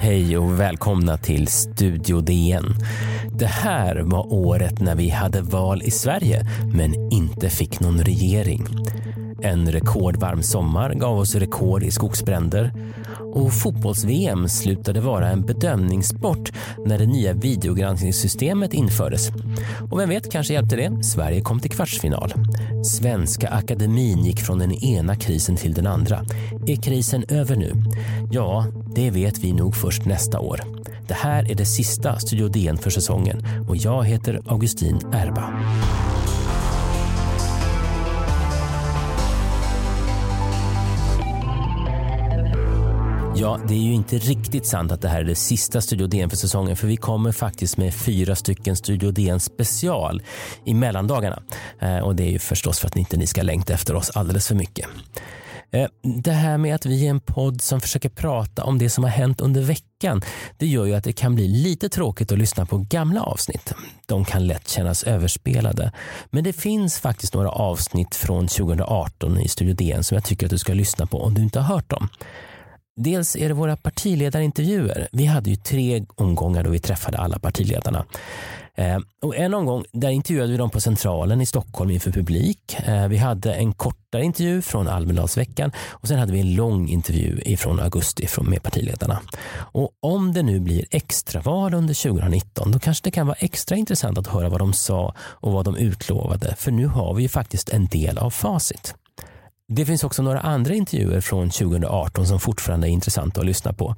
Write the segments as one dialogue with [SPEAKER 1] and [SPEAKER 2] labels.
[SPEAKER 1] Hej och välkomna till Studio DN. Det här var året när vi hade val i Sverige men inte fick någon regering. En rekordvarm sommar gav oss rekord i skogsbränder och fotbolls-VM slutade vara en bedömningssport när det nya videogranskningssystemet infördes. Och vem vet, kanske hjälpte det. Sverige kom till kvartsfinal. Svenska akademin gick från den ena krisen till den andra. Är krisen över nu? Ja, det vet vi nog först nästa år. Det här är det sista Studio DN för säsongen och jag heter Augustin Erba. Ja, det är ju inte riktigt sant att det här är det sista Studio DN för säsongen för vi kommer faktiskt med fyra stycken Studio DN special i mellandagarna. Eh, och det är ju förstås för att ni inte ni ska längta efter oss alldeles för mycket. Eh, det här med att vi är en podd som försöker prata om det som har hänt under veckan, det gör ju att det kan bli lite tråkigt att lyssna på gamla avsnitt. De kan lätt kännas överspelade. Men det finns faktiskt några avsnitt från 2018 i Studio DN som jag tycker att du ska lyssna på om du inte har hört dem. Dels är det våra partiledarintervjuer. Vi hade ju tre omgångar då vi träffade alla partiledarna. Eh, och en omgång där intervjuade vi dem på Centralen i Stockholm inför publik. Eh, vi hade en kortare intervju från Almedalsveckan och sen hade vi en lång intervju från augusti från med partiledarna. Och om det nu blir extraval under 2019 då kanske det kan vara extra intressant att höra vad de sa och vad de utlovade. För nu har vi ju faktiskt en del av facit. Det finns också några andra intervjuer från 2018 som fortfarande är intressanta att lyssna på.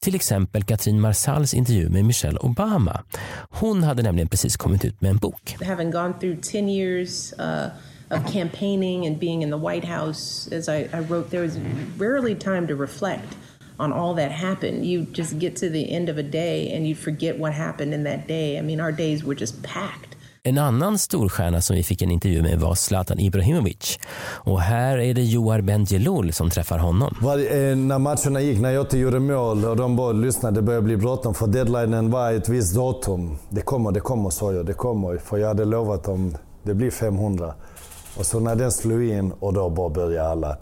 [SPEAKER 1] Till exempel Katrin Marsals intervju med Michelle Obama. Hon hade nämligen precis kommit ut med en bok.
[SPEAKER 2] Having gone through 10 years uh, of campaigning and being in the White House, as I, I wrote, there was rarely time to reflect on all that happened. You just get to the end of a day and you forget what happened in that day. I mean, our days were just packed.
[SPEAKER 1] En annan storstjärna som vi fick en intervju med var Zlatan Ibrahimovic. Och här är det Johar Bendjelloul som träffar honom.
[SPEAKER 3] Var, eh, när matcherna gick, när jag inte gjorde mål och de bara lyssnade, det började bli bråttom för deadlinen var ett visst datum. Det kommer, det kommer sa jag, det kommer. För jag hade lovat dem, det blir 500. Och så när den slog in och då bara började alla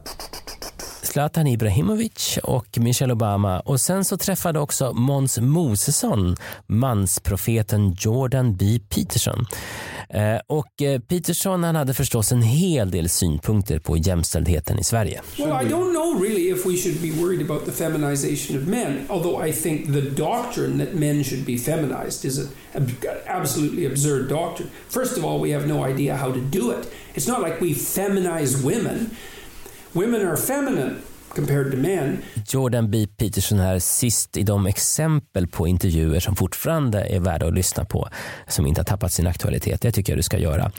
[SPEAKER 1] Zlatan Ibrahimovic och Michelle Obama och sen så träffade också Måns Mosesson mansprofeten Jordan B. Peterson. Eh, och eh, Peterson han hade förstås en hel del synpunkter på jämställdheten i Sverige.
[SPEAKER 4] Well, I don't know really if we should be worried about the feminization of men, although I think the doctrine that men should be feminized is an absolutely absurd doctrine. First of all, we have no idea how to do it. It's not like we feminize women. Women are feminine compared to men.
[SPEAKER 1] Jordan B. Peterson här sist i de exempel på intervjuer som fortfarande är värda att lyssna på, som inte har tappat sin aktualitet. Det tycker jag du ska göra.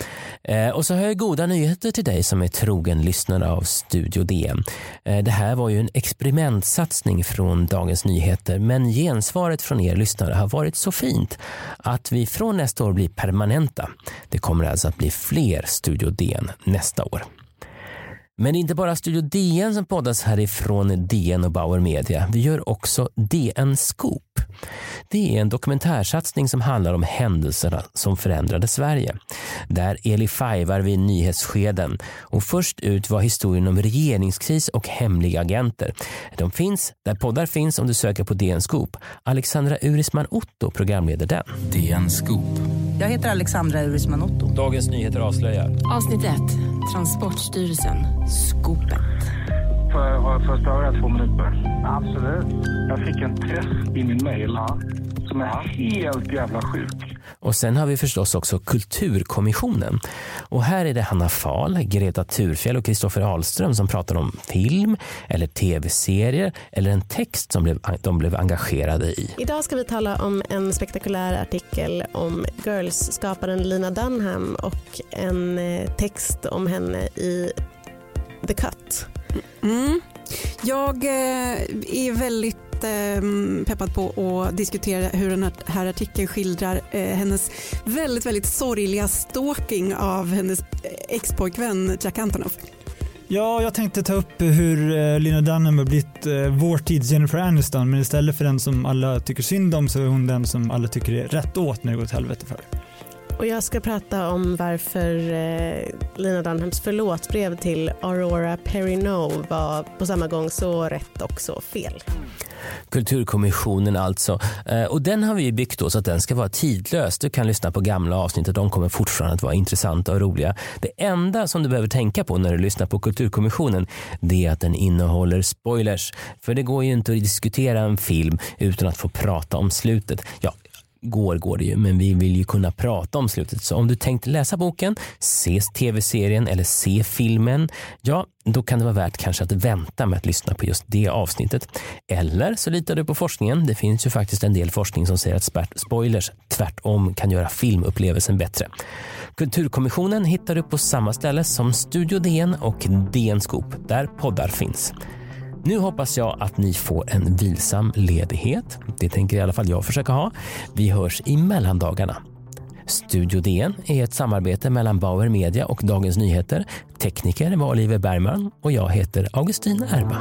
[SPEAKER 1] Eh, och så har jag goda nyheter till dig som är trogen lyssnare av Studio DN. Eh, det här var ju en experimentsatsning från Dagens Nyheter, men gensvaret från er lyssnare har varit så fint att vi från nästa år blir permanenta. Det kommer alltså att bli fler Studio DN nästa år. Men det är inte bara Studio DN som poddas härifrån DN och Bauer Media. Vi gör också DN Scoop. Det är en dokumentärsatsning som handlar om händelserna som förändrade Sverige. Där Eli fajvar vid nyhetsskeden och först ut var historien om regeringskris och hemliga agenter. De finns där poddar finns om du söker på DN Scoop. Alexandra Urisman Otto programleder den.
[SPEAKER 5] DN Scoop.
[SPEAKER 6] Jag heter Alexandra Urisman Otto.
[SPEAKER 1] Dagens Nyheter avslöjar.
[SPEAKER 7] Avsnitt 1. Transportstyrelsen. Skopet.
[SPEAKER 8] Får jag, har jag först höra två minuter? Absolut. Jag fick en test i min mail ja. som är helt jävla sjuk.
[SPEAKER 1] Och sen har vi förstås också Kulturkommissionen. Och här är det Hanna Fahl, Greta Thurfjell och Kristoffer Ahlström som pratar om film eller tv-serier eller en text som de blev engagerade i.
[SPEAKER 9] Idag ska vi tala om en spektakulär artikel om Girls-skaparen Lina Dunham och en eh, text om henne i The Cut.
[SPEAKER 10] Mm. Jag eh, är väldigt peppad på att diskutera hur den här artikeln skildrar eh, hennes väldigt, väldigt sorgliga stalking av hennes expojkvän Jack Antonoff.
[SPEAKER 11] Ja, jag tänkte ta upp hur Lina Dunham har blivit vår tids Jennifer Aniston, men istället för den som alla tycker synd om så är hon den som alla tycker är rätt åt när det går åt helvete för.
[SPEAKER 9] Och jag ska prata om varför eh, Lina Dunhams förlåtbrev till Aurora Perrineau var på samma gång så rätt och så fel.
[SPEAKER 1] Kulturkommissionen alltså. Eh, och den har vi byggt då så att den ska vara tidlös. Du kan lyssna på gamla avsnitt och de kommer fortfarande att vara intressanta och roliga. Det enda som du behöver tänka på när du lyssnar på Kulturkommissionen det är att den innehåller spoilers. För det går ju inte att diskutera en film utan att få prata om slutet. Ja, går går det ju, men vi vill ju kunna prata om slutet. Så om du tänkt läsa boken, se tv-serien eller se filmen, ja, då kan det vara värt kanske att vänta med att lyssna på just det avsnittet. Eller så litar du på forskningen. Det finns ju faktiskt en del forskning som säger att spoilers tvärtom kan göra filmupplevelsen bättre. Kulturkommissionen hittar du på samma ställe som Studio DN och DN Scoop, där poddar finns. Nu hoppas jag att ni får en vilsam ledighet. Det tänker i alla fall jag försöka ha. Vi hörs i mellandagarna. Studio DN är ett samarbete mellan Bauer Media och Dagens Nyheter. Tekniker var Oliver Bergman och jag heter Augustin Erba.